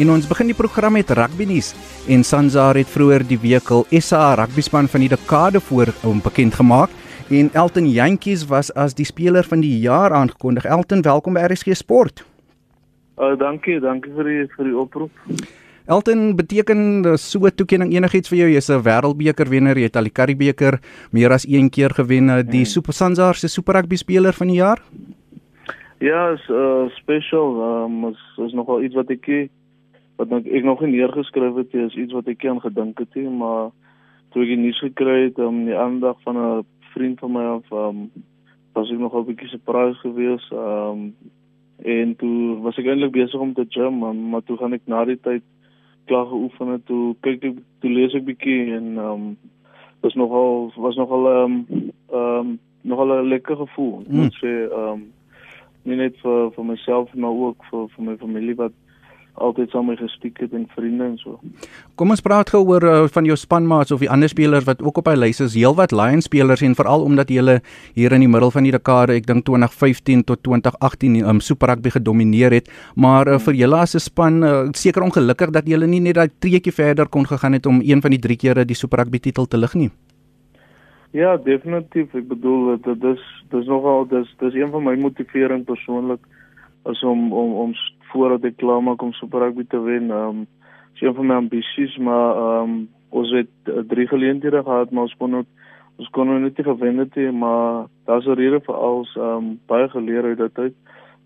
En ons begin die program met rugby nuus en Sanzar het vroeër die week al SA rugby span van die dekade voor hom bekend gemaak en Elton Jantjies was as die speler van die jaar aangekondig. Elton, welkom by RSG Sport. Uh, dankie, dankie vir die vir die oproep. Elton, beteken so 'n toekenning enigiets vir jou? Jy's 'n wêreldbeker wenner, jy het al die Karibebeker meer as een keer gewen, die hmm. Super Sanzar se Super Rugby speler van die jaar? Ja, is uh special. Um is is nogal iets wat ek wat ek, ek nog nie neergeskryf het nie, is iets wat ek aan gedink het nie, maar toe ek die nuus gekry het om um, die aandag van 'n vriend van my af um was ek nog 'n bietjie surprised geweest. Um en toe was ek eintlik besig om te gym, maar, maar toe gaan ek na die tyd klaar geoefen het, toe kyk ek toe lees ek bietjie en um was nogal was nogal um um nogal 'n lekker gevoel. Mm. Ek sê um nie net vir vir myself maar ook vir vir my familie wat altyd saam met gestiek het en vriende en so. Kom ons praat gou oor uh, van jou spanmaats of die ander spelers wat ook op hy lys is. Heelwat Lions spelers en veral omdat jy hier in die middel van die dekade, ek dink 2015 tot 2018 um, Super Rugby gedomeineer het, maar uh, vir julle as 'n span uh, seker ongelukkig dat julle nie net daai treetjie verder kon gegaan het om een van die drie kere die Super Rugby titel te lig nie. Ja, definitief. Ek bedoel dit dis dis nogal dis dis een van my motivering persoonlik is om om om voordat ek klaar maak om Super Rugby te wen. Ehm um, is een van my ambisies, maar ehm um, ons het uh, drie geleenthede gehad, maar ons kon net ons kon nog net nie gewen het nie, maar daar's 'n rede vir alles ehm um, baie geleer uit dit uit.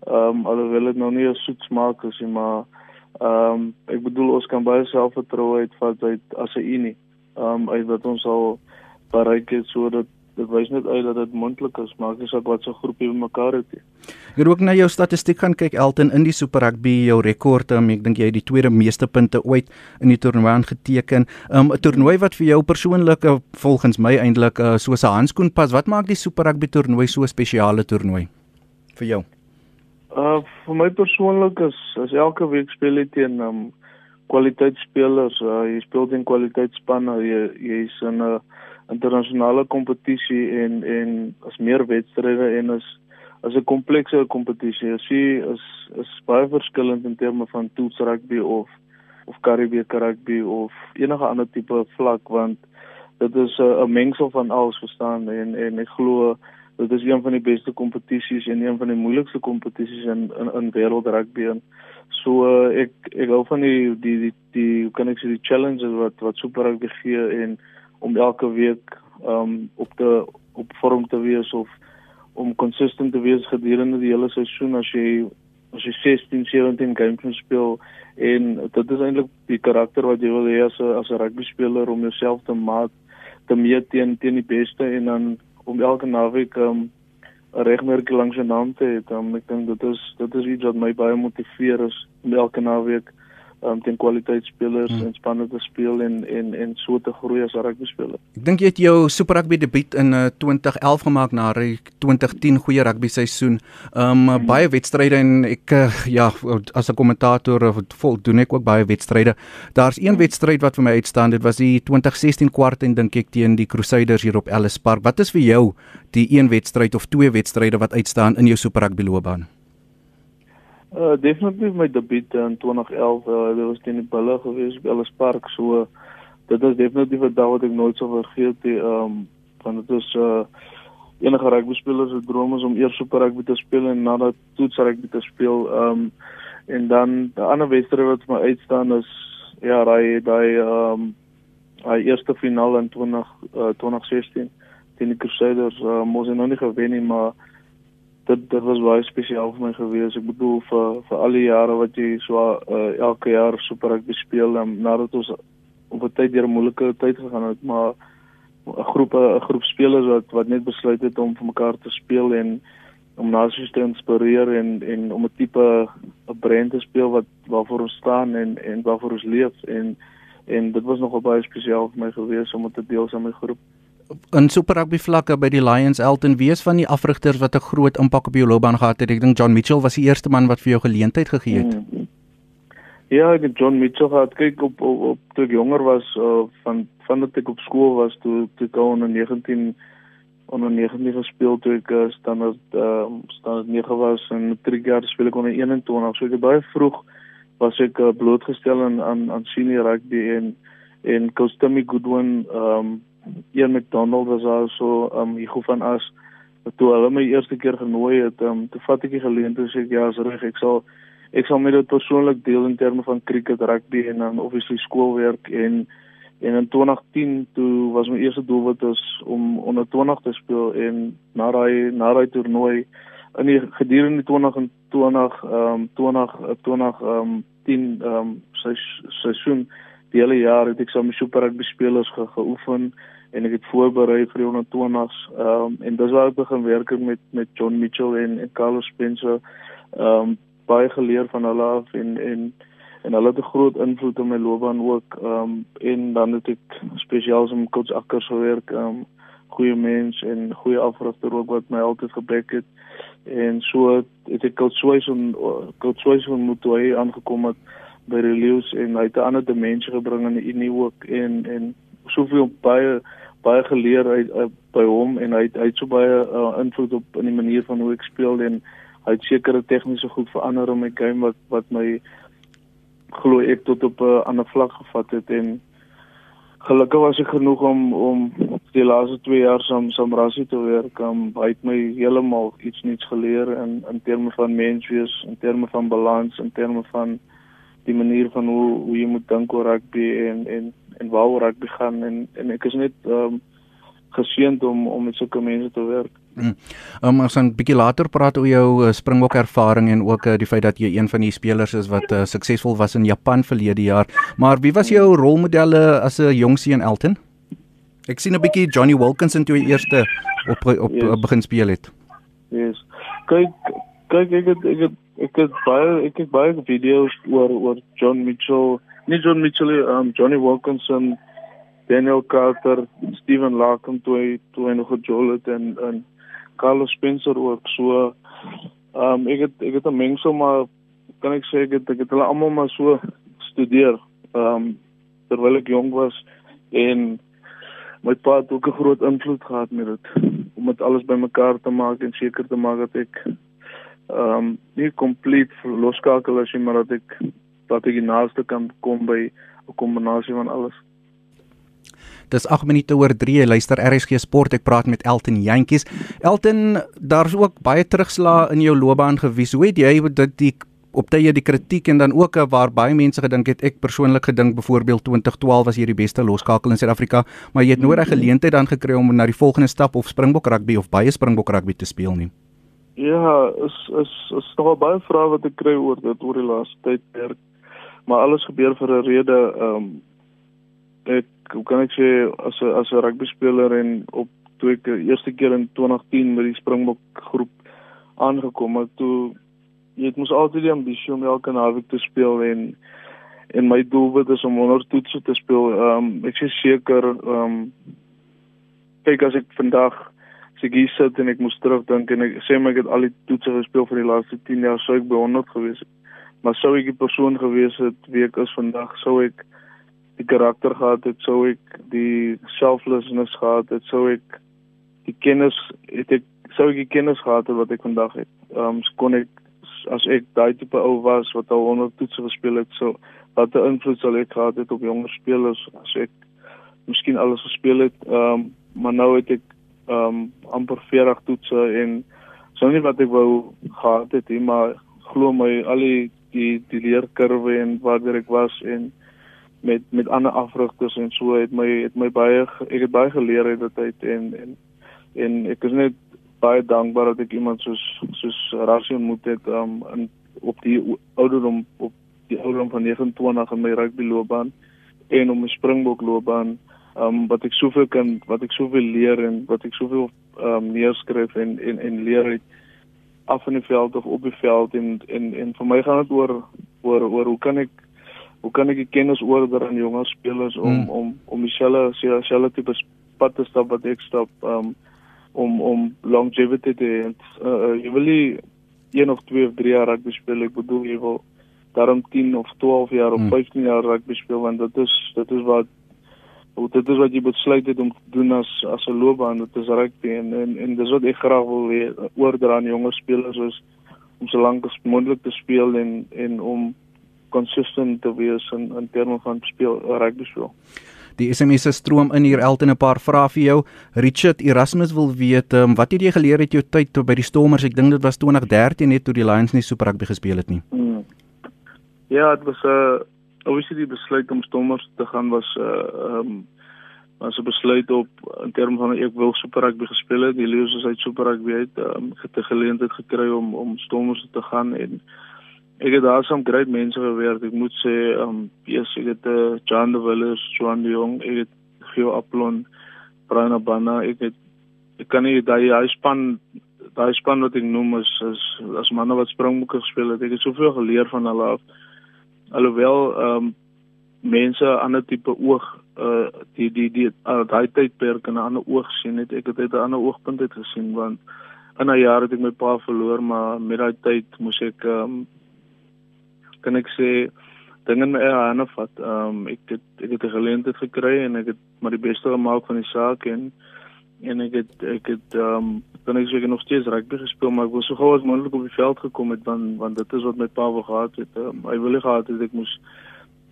Ehm um, alhoewel dit nog nie 'n soet smaak is nie, maar ehm um, ek bedoel ons kan baie selfvertroue uitvat uit as 'n unie. Ehm um, uit wat ons al bereik het sodat dit wys net uit dat dit moontlik is maar dis ook wat so groepie bymekaar het. Ek het ook na jou statistiek gaan kyk Elton in die Super Rugby jou rekord um, ek dink jy het die tweede meeste punte ooit in die toernooi aangeteken. Um, 'n um, toernooi wat vir jou persoonlik uh, volgens my eintlik uh, soos 'n handskoen pas. Wat maak die Super Rugby toernooi so 'n spesiale toernooi vir jou? Uh vir my persoonlik is as elke week speel jy teen um, kwaliteitspelers. Uh, jy speel teen kwaliteitsspanne. Jy jy's in 'n uh, internasionale kompetisie en en as meer wedstryde en as as 'n komplekse kompetisie. As jy is is baie verskillend in terme van toets rugby of of Karibiese rugby of enige ander tipe vlak want dit is 'n mengsel van alles verstaan en en ek glo dit is een van die beste kompetisies en een van die moeilikste kompetisies in in, in wêreld rugby en so uh, ek ek hou van die die die, die hoe kan ek sê die challenges wat wat super rugby gee en om elke week um op te op vorm te wees of om konsistent te wees gedurende die hele seisoen as jy as jy 16 17 games speel en dit is eintlik die karakter wat jy wil hê as 'n as 'n rugby speler om jouself te maak te meet teen teen die beste en dan om elke naweek um 'n regmerk langs jou naam te hê. Um, ek dink dit is dit is iets wat my baie motiveer is om elke naweek um, teen kwaliteitspelers hmm. en spanne te speel en en en so te groei as rugby speler. Ek dink jy het jou Super Rugby debuut in uh, 2011 gemaak na 'n 2010 goeie rugby seisoen. Um hmm. baie wedstryde en ek uh, ja as 'n kommentator uh, vol doen ek ook baie wedstryde. Daar's een hmm. wedstryd wat vir my uitstaan. Dit was die 2016 kwart en dink ek teen die Crusaders hier op Ellis Park. Wat is vir jou die een wedstryd of twee wedstryde wat uitstaan in jou Super Rugby loopbaan? Uh definitief my debuut in 2011, uh, dit was teen die Bulle gewees by Ellis Park, so dit is definitief 'n dag wat ek nooit sal vergeet nie. Um want dit is uh enige rugby speler se droom is om eers super rugby te speel en nadat toets rugby te speel. Um en dan die ander wedstryd wat vir my uitstaan is ja, daai daai um hy eerste finaal in 20 uh, 2016 teen die Crusaders. Uh, mos hy nog nie gewen nie, maar dit dit was baie spesiaal vir my gewees. Ek bedoel vir vir al die jare wat jy so uh, elke jaar super rugby speel en nadat ons op 'n tyd deur 'n moeilike tyd gegaan het, maar 'n groep 'n groep spelers wat wat net besluit het om vir mekaar te speel en om nasies te inspireer en en om 'n tipe 'n brand te speel wat waarvoor ons staan en en waarvoor ons leef en en dit was nogal baie spesiaal vir my gewees om te deel saam met my groep in super rugby vlakke by die Lions Elton wees van die afrigters wat 'n groot impak op jou loopbaan gehad het. Ek dink John Mitchell was die eerste man wat vir jou geleentheid gegee het. Hmm. Ja, het John Mitchell gehad. Kyk op op, op toe ek jonger was uh, van van dat ek op skool was toe toe ek onder 19 onder 19 gespeel toe ek uh, standaard uh, standaard 9 was en matriek jaar speel ek onder 21. So ek het baie vroeg was ek uh, blootgestel aan aan aan senior rugby en en coach Timmy Goodwin ehm um, Ian McDonald was also ehm um, Hugo van As toe hulle my eerste keer genooi het ehm um, toe vat ek die geleentheid sê ek ja, is reg, ek sal ek sal met dit persoonlik deel in terme van cricket, rugby en dan obviously skoolwerk en en in 2010 toe was my eerste doelwit is om onder 20 te speel en na daai na daai toernooi in die gedurende 20 en 20 ehm um, 20 20 ehm um, 10 ehm um, seisoen die hele jaar het ek saam met super rugby spelers ge geoefen en ek het voorberei vir die 120s ehm um, en dis waar ek begin werk met met John Mitchell en en Carlos Spencer. Ehm um, baie geleer van hulle af en en en hulle het 'n groot invloed op my loopbaan ook. Ehm um, en dan het ek spesiaal met coach Akkers gewerk. Ehm um, goeie mens en goeie afrigter ook wat my altyd gebek het. En so het ek coach Swaison coach Swaison moet toe hy aangekom het by die Lions en hy het 'n ander dimensie gebring in die Unie ook. En en soveel baie baie geleer uit, uit by hom en hy het, hy het so baie uh, invloed op in die manier van hoe ek speel en hy het sekere tegniese goed verander in my game wat wat my glo ek tot op 'n ander vlak gevat het en gelukkig was ek genoeg om om die laaste 2 jaar saam saam Rassie te werk. Um, hy het my heeltemal iets nuuts geleer in in terme van menswees, in terme van balans, in terme van die manier van hoe hoe jy moet dink oor rugby en en en waar rugby gaan en en ek is net um geseënd om om met sulke mense te werk. Mm. Um, ons gaan 'n bietjie later praat oor jou uh, Springbok ervaring en ook uh, die feit dat jy een van die spelers is wat uh, suksesvol was in Japan verlede jaar. Maar wie was jou rolmodelle as 'n jong seun Elton? Ek sien 'n bietjie Johnny Wilkinson toe hy eerste op op yes. begin speel het. Yes. Kyk kyk ek het, ek het, ek het baie ek het baie video's oor oor John Mitchell, nie John Mitchell, um Johnny Wilkinson, Daniel Carter, Steven Larkham toe hy toe hy nog gejol het en en Carlos Spencer ook. So um, ek het ek het 'n mengsel maar kan ek sê ek het ek het hulle almal maar so studeer um, terwyl ek jonk was en my pa het ook 'n groot invloed gehad met dit om dit alles bymekaar te maak en seker te maak dat ek ehm um, nie kompleet loskakel as jy maar dat ek dat ek naaste kan kom by 'n kombinasie van alles Dis 8 minute oor 3. Jy luister RSG Sport. Ek praat met Elton Jantjies. Elton, daar's ook baie terugslag in jou loopbaan gewees. Hoe het jy dit die op tye die kritiek en dan ook waar baie mense gedink het ek persoonlik gedink byvoorbeeld 2012 was jy die beste loskakel in Suid-Afrika, maar jy het nooit 'n geleentheid dan gekry om na die volgende stap of Springbok rugby of baie Springbok rugby te speel nie. Ja, is is is nog baie vrae wat ek kry oor dit oor die laaste tyd. Maar alles gebeur vir 'n rede. Ehm um, ek hoe kan ek sê as 'n as 'n rugby speler en op toe ek eerste keer in 2010 met die Springbok groep aangekom het toe jy het mos altyd die ambisie om elke naweek te speel en en my doel is om onder toetse te speel. Ehm um, ek is seker ehm um, kyk as ek vandag se gee sit en ek moet terugdink en ek sê my ek het al die toetse gespeel vir die laaste 10 jaar sou ek by 100 gewees het. Maar sou ek die persoon gewees het wie ek is vandag sou ek die karakter gehad het, sou ek die selflessness gehad het, sou ek die kennis het ek sou ek die kennis gehad het wat ek vandag het. Ehm um, kon ek as ek daai tipe ou was wat al onder toetse gespeel het, so wat 'n invloed sal ek gehad het op jonger spelers as ek miskien alles gespeel het. Ehm um, maar nou het ek ehm um, amper 40 toetse en sou nie wat ek wou gehad het nie, maar glo my al die die, die leerkurwe en waar ek was en met met ander afrigters en so het my het my baie ek het baie geleer uit dit uit en en en ek is net baie dankbaar dat ek iemand soos soos Rassie ontmoet het um, in op die ouderdom op die ouderdom van 29 in my rugby loopbaan en om my springbok loopbaan um wat ek soveel kan wat ek soveel leer en wat ek soveel um neerskryf en en en leer uit af in die veld of op die veld en en en vir my gaan dit oor oor oor hoe kan ek hoe kan ek die kennis oorder aan jonger spelers om hmm. om om dieselfde dieselfde tipe pad te stap wat ek stap um, om om longevity te hê. Uh, jy wil nie een of twee of drie jaar rugby speel, ek bedoel jy wil daarom 10 of 12 jaar of hmm. 15 jaar rugby speel want dit is dit is wat Hoe dit is wat jy besluit het om te doen as as 'n loopbaan, dit is rugby en en, en dis wat ek graag wil hê oordra aan jonger spelers is om so lank as moontlik te speel en en om consistent te wees in in terme van speel rugby speel. Die SMS se stroom in hier Elton 'n paar vrae vir jou. Richard Erasmus wil weet, um, wat het jy geleer uit jou tyd toe by die Stormers? Ek dink dit was 2013 net toe die Lions nie Super Rugby gespeel het nie. Hmm. Ja, dit was 'n uh, obviously die besluit om Stormers te gaan was 'n uh, um, was 'n besluit op in terme van ek wil Super Rugby gespeel het. Die Lions het Super Rugby het um, het 'n geleentheid gekry om om Stormers te gaan en Ek het daar saam groot mense gewerk. Ek moet sê, ehm um, yes, ek het uh, John de Villiers, Joan de Jong, ek het Gio Aplon, Brian Abana, ek het ek kan nie daai hy span daai span wat ek noem is is as manne wat springbokke gespeel het. Ek het soveel geleer van hulle af. Alhoewel ehm um, mense 'n ander tipe oog uh die die die uh, daai tydperk in 'n ander oog sien het. Ek het dit 'n ander oogpunt uit gesien want in 'n jaar het ek my pa verloor, maar met daai tyd moes ek ehm um, kan ek sê dinge in my hande vat. Ehm um, ek het ek het 'n geleentheid gekry en ek het maar die beste gemaak van die saak en en ek het ek het ehm um, dan ek seker nog steeds rugby gespeel maar ek wou so gou as moontlik op die veld gekom het want want dit is wat my pa wou gehad het. Um, hy wil nie gehad het ek moes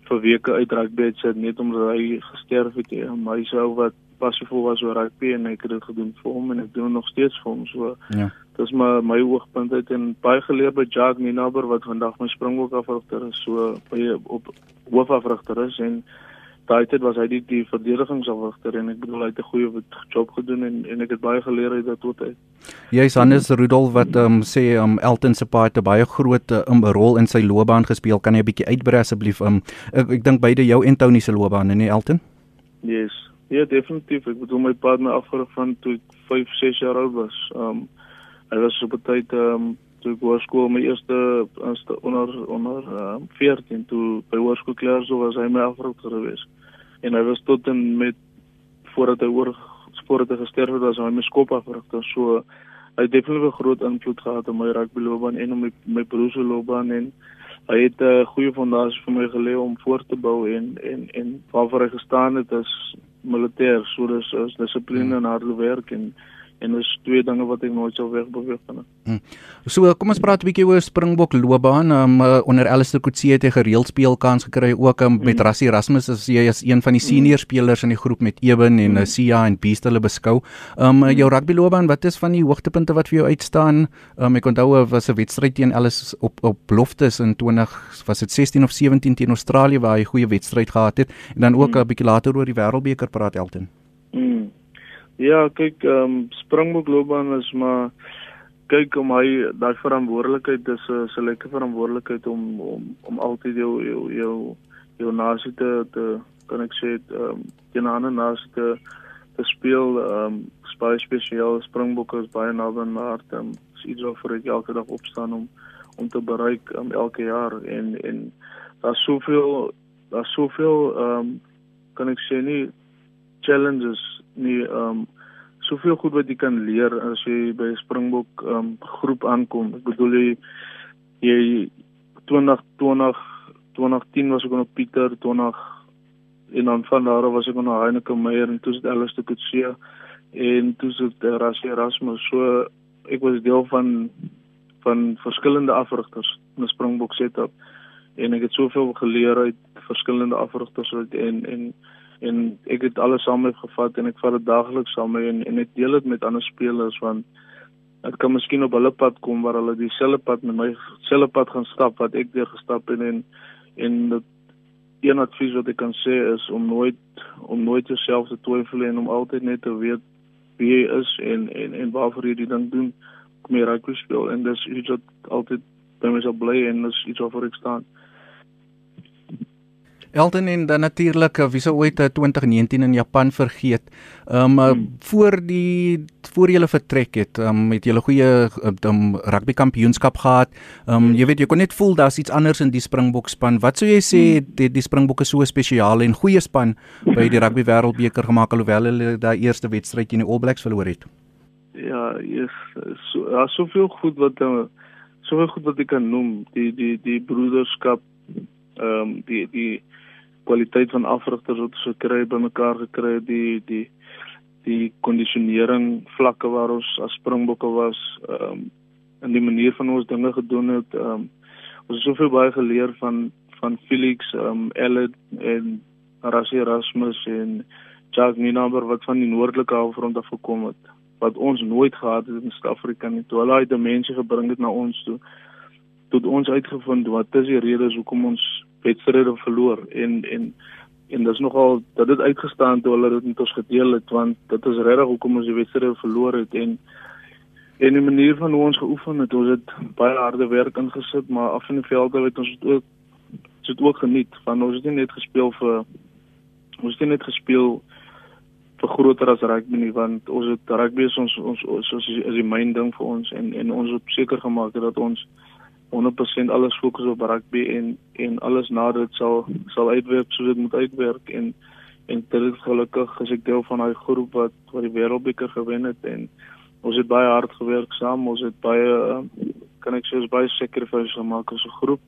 vir weke uit rugby sit net omdat hy gesterf het. Um, hy sou wat passievol was oor rugby en ek het dit gedoen vir hom en ek doen nog steeds vir hom so. Ja dis my my oogpunt uit en baie geleer by Jacques Ninaber wat vandag my springbok afrigter is so by op hoofafrigter is en daai tyd was hy die die verdedigingsafrigter en ek bedoel hy het 'n goeie job gedoen en en ek het baie geleer uit dit tot hy. Jy's Hannes Rudolf wat um, sê um, Elton se pa het 'n baie groot um, rol in sy loopbaan gespeel. Kan jy 'n bietjie uitbrei asseblief? Um, ek ek dink beide jou en Tony se loopbaan en nie Elton? Yes. Ja, definitief. Ek bedoel my pa het my afgerig van toe ek 5, 6 jaar oud was. Um Hy was op 'n tyd ehm um, toe ek hoërskool my eerste eerste onder onder ehm um, 14 toe by hoërskool klaar so was hy my afroep gewees. En hy was tot en met voordat hy oor voordat hy gesterf het was hy my skop afroep. So hy het definitief 'n groot invloed gehad op my rugbyloopbaan en op my my beroepsloopbaan en hy het 'n uh, goeie fondasie vir my gelê om voort te bou en en en waarvoor hy gestaan het as militêr so dis is dissipline hmm. en harde werk en en dis twee dinge wat ek nooit sou wegbeweeg van. Hmm. So kom ons praat 'n bietjie oor Springbok loopbaan. Um, uh, onder Alistair Coetzee het hy gereeld speelkans gekry ook um, met hmm. Rassie Erasmus as jy as een van die senior hmm. spelers in die groep met Eben en hmm. Sia en Beast hulle beskou. Um hmm. jou rugby loopbaan, wat is van die hoogtepunte wat vir jou uitstaan? Um ek onthou was 'n wedstryd teen Alice op op Loftus in 20 was dit 16 of 17 teen Australië waar hy goeie wedstryd gehad het en dan ook 'n hmm. bietjie later oor die wêreldbeker praat Elton. Hmm. Ja, kyk, ehm um, Springbok loopbaan is maar kyk om hy daai verantwoordelikheid dis 'n selekte verantwoordelikheid om om om altyd jou jou jou, jou nasie te te kan ek sê ehm um, teen ander nasie te te speel. Ehm um, baie spesiaal. Springbok is baie naby aan my hart. En is iets wat vir ek elke dag opstaan om om te bereik um, elke jaar. En en daar's soveel daar's soveel ehm um, kan ek sê nie challenges nie ehm um, soveel goed wat jy kan leer as jy by Springbok ehm um, groep aankom. Ek bedoel jy jy 2020 2010 was ek op Pieter 20 en dan van daar was ek op Heineke Meyer en toe het alles te Kutsia en toe het Rassie Erasmus so ek was deel van van verskillende afrigters in 'n Springbok setup en ek het soveel geleer uit verskillende afrigters en en en ek het alles saam met gevat en ek vat dit daagliks saam met en, en ek deel dit met ander spelers want dit kan miskien op hulle pad kom waar hulle dieselfde pad met my selfde pad gaan stap wat ek deur gestap het en en dit een advies wat ek kan sê is om nooit om nooit jouself te twyfel en om altyd net te weet wie jy is en en en waarvoor jy die ding doen kom jy rugby speel en dis iets wat altyd by my sal bly en dis iets waarvoor ek staan. Elton en dan natuurlik wie sou ooit 2019 in Japan vergeet. Ehm um, hmm. voor die voor jy vertrek het, ehm um, het jy 'n goeie um, rugby kampioenskap gehad. Ehm um, jy weet jy kon net voel daar's iets anders in die Springbok span. Wat sou jy sê hmm. die, die Springbokke so spesiaal en goeie span by die rugby wêreldbeker gemaak alhoewel hulle daai eerste wedstryd teen die All Blacks verloor het? Ja, yes, so ja, soveel goed wat soveel goed wat ek kan noem. Die die die broederskap ehm um, die die kwaliteit van afrigters wat ons gekry het bymekaar gekry het die die die kondisionering vlakke waar ons as springbokke was ehm um, in die manier van ons dinge gedoen het ehm um, ons het soveel baie geleer van van Felix, ehm um, Ellet en Rassie Erasmus en Jacques Ninaber wat van die noordelike halfrond af gekom het wat ons nooit gehad het in Suid-Afrika nie. Toe hulle uit dimensie gebring het na ons toe, tot ons uitgevind wat is die redes hoekom ons wedstryde verloor. En en en dit is nogal dat dit uitgestaan toe hulle dit met ons gedeel het want dit is regtig hoekom ons die wedstryde verloor het. En en die manier van hoe ons geoefen het, ons het baie harde werk ingesit, maar af in die veld het ons dit ook dit ook geniet want ons het nie net gespeel vir ons het nie net gespeel groter as rugby nie want ons het rugby is ons ons ons is, is die myn ding vir ons en en ons het seker gemaak dat ons 100% alles fokus op rugby en en alles na dit sal sal uitwerk soos dit moet uitwerk en en dit is gelukkig as ek deel van daai groep wat wat die wêreldbeker gewen het en ons het baie hard gewerk saam ons het baie kan ek sê ons baie sacrifice gemaak as 'n groep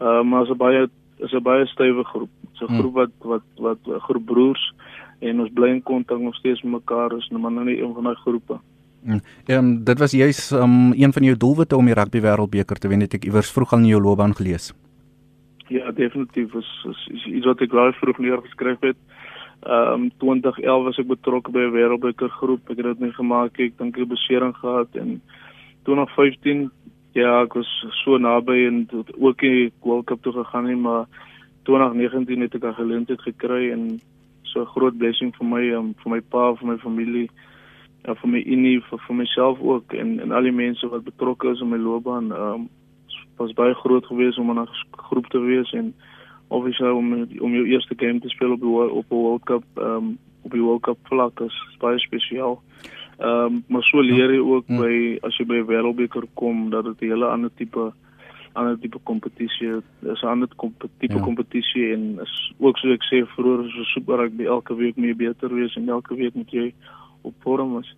uh, maar as 'n baie is 'n baie stywe groep. Dit's 'n hmm. groep wat wat wat 'n groep broers en ons bly in kontak nog steeds met mekaar is, maar nou nie een van daai groepe. Ehm um, dit was juis um, een van jou doelwitte om die rugby wêreldbeker te wen, het ek iewers vroeg al in jou loopbaan gelees. Ja, definitief is, is, is iets wat ek baie vroeg neergeskryf het. Ehm um, 2011 was ek betrokke by 'n wêreldbeker groep. Ek het dit nie gemaak nie. Ek dink ek het besering gehad en 2015 Ja, ek was so naby en ook in die World Cup toe gegaan nie, maar 2019 het ek 'n geleentheid gekry en so 'n groot blessing vir my, um, vir my pa, vir my familie, en vir my inie, vir, vir myself ook en en al die mense wat betrokke is in my loopbaan. Um was baie groot geweest om in 'n groep te wees en obviously om om jou eerste game te speel op die op 'n World Cup um op die World Cup vlak is baie spesiaal. Ehm um, maar so leer jy ook ja. by as jy by wêreldbeker kom dat dit 'n hele ander tipe ander tipe kompetisie is 'n ander tipe ja. kompetisie en is ook soos ek sê vroeër so super rugby elke week meer beter wees en elke week moet jy op vorm wees.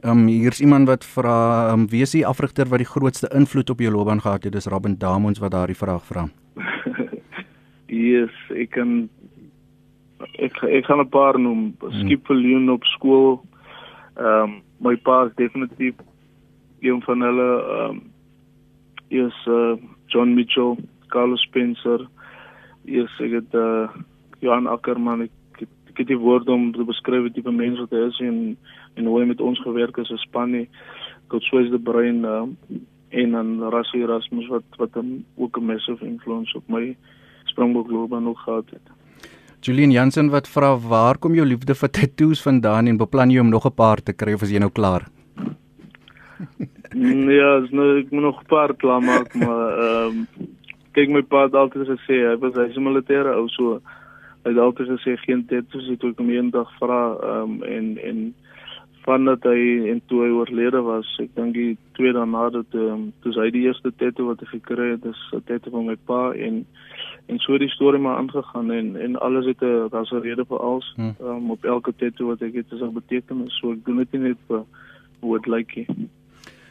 Ehm um, hier's iemand wat vra um, wie is die afrigter wat die grootste invloed op jou loopbaan gehad het? Dis Robin Damons wat daardie vraag vra. yes, ek kan ek ek gaan 'n paar noem. Skip Viljoen op skool. Ehm um, my pa is definitief een van hulle ehm um, is uh, John Mitchell, Carlos Spencer. Is ek het uh, Johan Ackerman ek, ek, het die woord om te beskryf wat tipe mense wat hy is en en hoe hy met ons gewerk het as span. Kot soos die brein uh, en dan Rassie Erasmus wat wat 'n ook 'n massive influence op my Springbok loopbaan nog gehad het. Julian Jansen wat vra waar kom jou liefde vir tattoos vandaan en beplan jy om nog 'n paar te kry of is jy nou klaar? ja, nou ek moet nog 'n paar klaar maak, maar ehm um, kyk my pa het altyd gesê hy was hy's 'n militêre ou so hy het altyd gesê geen tattoos het ek hom eendag vra ehm um, en en van dat hy en toe hy oorlede was, ek dink die twee daarna dat ehm um, toe hy die eerste tattoo wat hy gekry het, is 'n tattoo van my pa en en so die storie maar aangegaan en en alles het 'n daar's 'n rede vir alles hmm. um, op elke tattoo wat ek het is 'n betekenis so ek doen dit net vir hoe dit lyk hier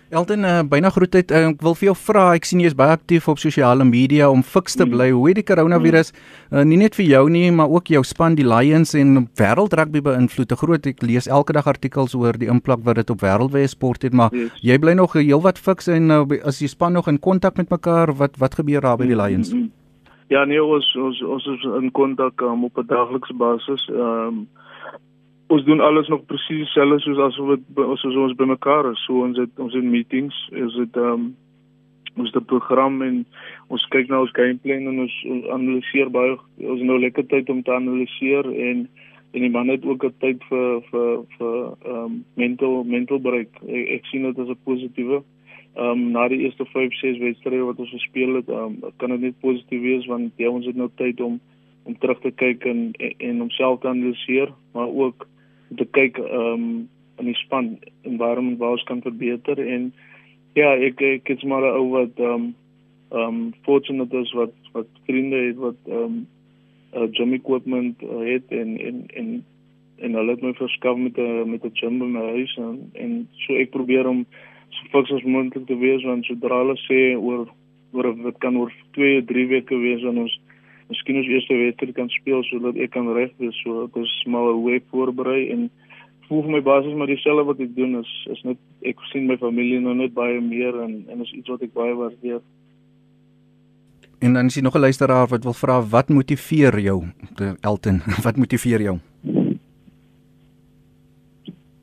Elton uh, byna groet uit uh, ek wil vir jou vra ek sien jy is baie aktief op sosiale media om fiks te hmm. bly hoe het die coronavirus uh, nie net vir jou nie maar ook jou span die Lions en wêreld rugby beïnvloed te groot ek lees elke dag artikels oor die impak wat dit op wêreldwye sport het maar yes. jy bly nog heelwat fiks en uh, as jy span nog in kontak met mekaar wat wat gebeur daar by die Lions mm -hmm. Ja nee ons ons ons is in kontak um, op 'n daaglikse basis. Ehm um, ons doen alles nog presies dieselfde soos as wat ons soos ons bymekaar is. So ons het ons het meetings, is dit ehm um, ons het 'n program en ons kyk na ons gameplan en ons, ons analiseer baie ons nou lekker tyd om te analiseer en en die man het ook 'n tyd vir vir vir ehm um, mental mental break. Ek, ek sien dit as 'n positiewe ehm um, na die eerste 5 6 wedstryde wat ons gespeel het, ehm um, kan dit net positief wees want ja, ons het nou tyd om om terug te kyk en en, en homself te analiseer, maar ook te kyk ehm um, in die span en waarom waar ons kan verbeter. En ja, ek ek het maar oor wat ehm um, ehm um, fortunate is wat wat vriende het wat ehm um, uh, gym equipment uh, het en en en en hulle het my verskaf met 'n met 'n gym by my huis en en so ek probeer om so fiks as moontlik te wees want sodra hulle sê oor oor wat kan oor 2 3 weke wees dan ons miskien ons eerste wedstryd kan speel sodat ek kan reg wees so ek is maar weer voorberei en voel vir my basis maar dieselfde wat ek doen is is net ek sien my familie nou net baie meer en en is iets wat ek baie waardeer En dan is daar nog 'n luisteraar wat wil vra wat motiveer jou, Elton? Wat motiveer jou?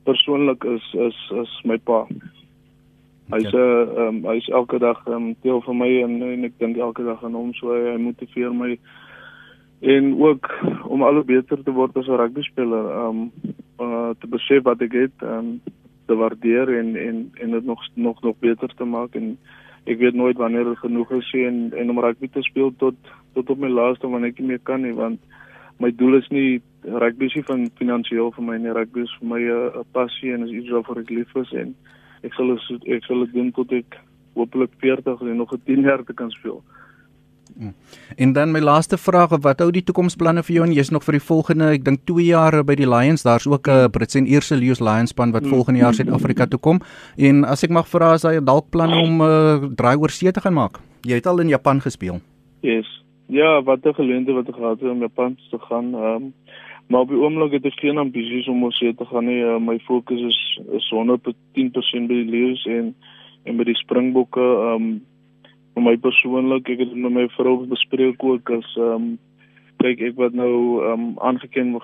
Persoonlik is is is my pa. Hy's 'n okay. um, hy's elke dag um, deel van my en, en ek dink elke dag aan hom so hy motiveer my en ook om al hoe beter te word as 'n rugby speler. Um uh te besef wat ek het um, te waardeer en en en dit nog nog nog beter te maak en ek weet nooit wanneer dit genoeg is en en om rugby te speel tot tot op my laaste wanneer ek nie meer kan nie want my doel is nie rugby nie van finansiëel vir my nie rugby is vir my 'n passie en is iets waarvoor ek lief is en ek sal ek sal dit doen tot ek hopelik 40 en nog 10 jaar te kan speel. Hmm. En dan my laaste vraag, wat hou die toekomsplanne vir jou en jy's nog vir die volgende, ek dink 2 jaar by die Lions, daar's ook 'n Brits en Ierse Lions Lions span wat hmm. volgende jaar Suid-Afrika toe kom. En as ek mag vra, is hy dalk planne om 'n uh, draai oor see te gaan maak? Jy het al in Japan gespeel. Yes. Ja, wat 'n geleentheid wat ek gehad het om Japan te gaan. Ehm um, maar op die oomblik het ek geen ambisies om oor see te gaan nie. Uh, my fokus is is 110% by die Lions en en by die Springbokke. Ehm um, vir my persoonlik, ek het met my vrou bespreek ook as ehm um, kyk ek wat nou ehm um, aangeken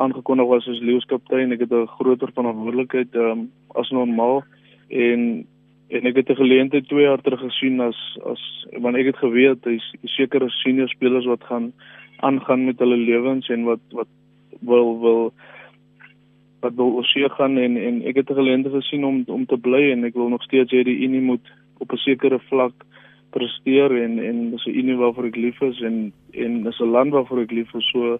aangekondig was as leeuskaptein, ek het 'n groter verantwoordelikheid ehm um, as normaal en en ek het 'n geleentheid 2 jaar terug gesien as as want ek het geweet hy's sekere senior spelers wat gaan aangaan met hulle lewens en wat wat wil wil wat wil oorsee gaan en en ek het 'n geleentheid gesien om om te bly en ek wil nog steeds hê die unie moet op 'n sekere vlak presteer en en dis 'n unie waarvoor ek lief is en en dis 'n land waarvoor ek lief is. So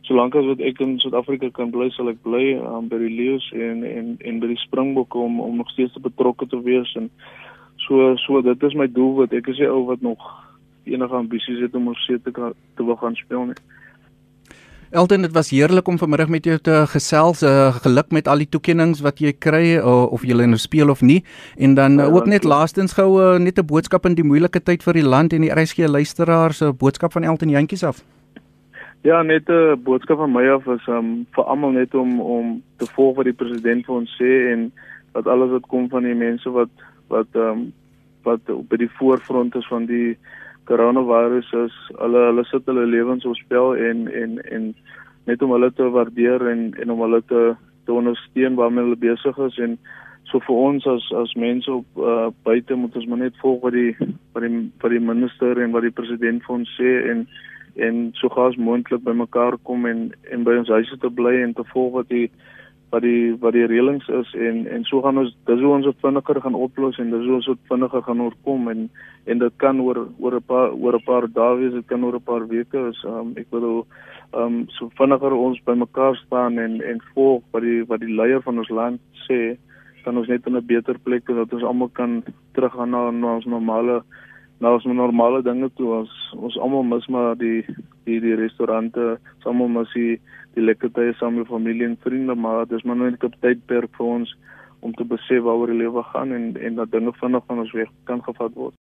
solank as wat ek in Suid-Afrika kan bly, sal ek bly um, by die Lions en en en by die Springbokke om om nog steeds betrokke te wees en so so dit is my doel wat ek is die ou wat nog enige ambisies het om op see te kan te wil gaan speel nie. Elton, dit was heerlik om vanmiddag met jou te gesels. Uh, geluk met al die toekenninge wat jy kry uh, of jy nou speel of nie. En dan uh, ook net laastens gou uh, net 'n boodskap in die moeilike tyd vir die land en die RSG luisteraars, 'n uh, boodskap van Elton Jantjies af. Ja, net 'n uh, boodskap van my af is um, vir almal net om om te volg wat die president vir ons sê en dat alles wat kom van die mense wat wat um, wat op die voorfront is van die coronavirus is hulle hulle sit hulle lewens op spel en en en net om hulle te waardeer en en om hulle te te ondersteun waarmee hulle besig is en so vir ons as as mense op uh, buite moet ons maar net volg wat die wat die wat die minister en wat die president vir ons sê en en so gous moontlik bymekaar kom en en by ons huise te bly en te volg wat die wat die wat die reëlings is en en so gaan ons dis hoe ons dit vinniger gaan oplos en dis hoe ons dit vinniger gaan oorkom en en dit kan oor oor 'n paar oor 'n paar dae wees dit kan oor 'n paar weke is um, ek wil um so vinniger ons bymekaar staan en en volg wat die wat die leier van ons land sê kan ons net in 'n beter plek wees dat ons almal kan teruggaan na, na ons normale na ons normale dinge toe. Ons ons almal mis maar die die die restaurante. Almal mis die die lekker tye saam met familie en vriende maar dis maar net 'n tydperk vir ons om te besef waaroor die lewe gaan en en dat dinge vinnig van ons weg kan gevat word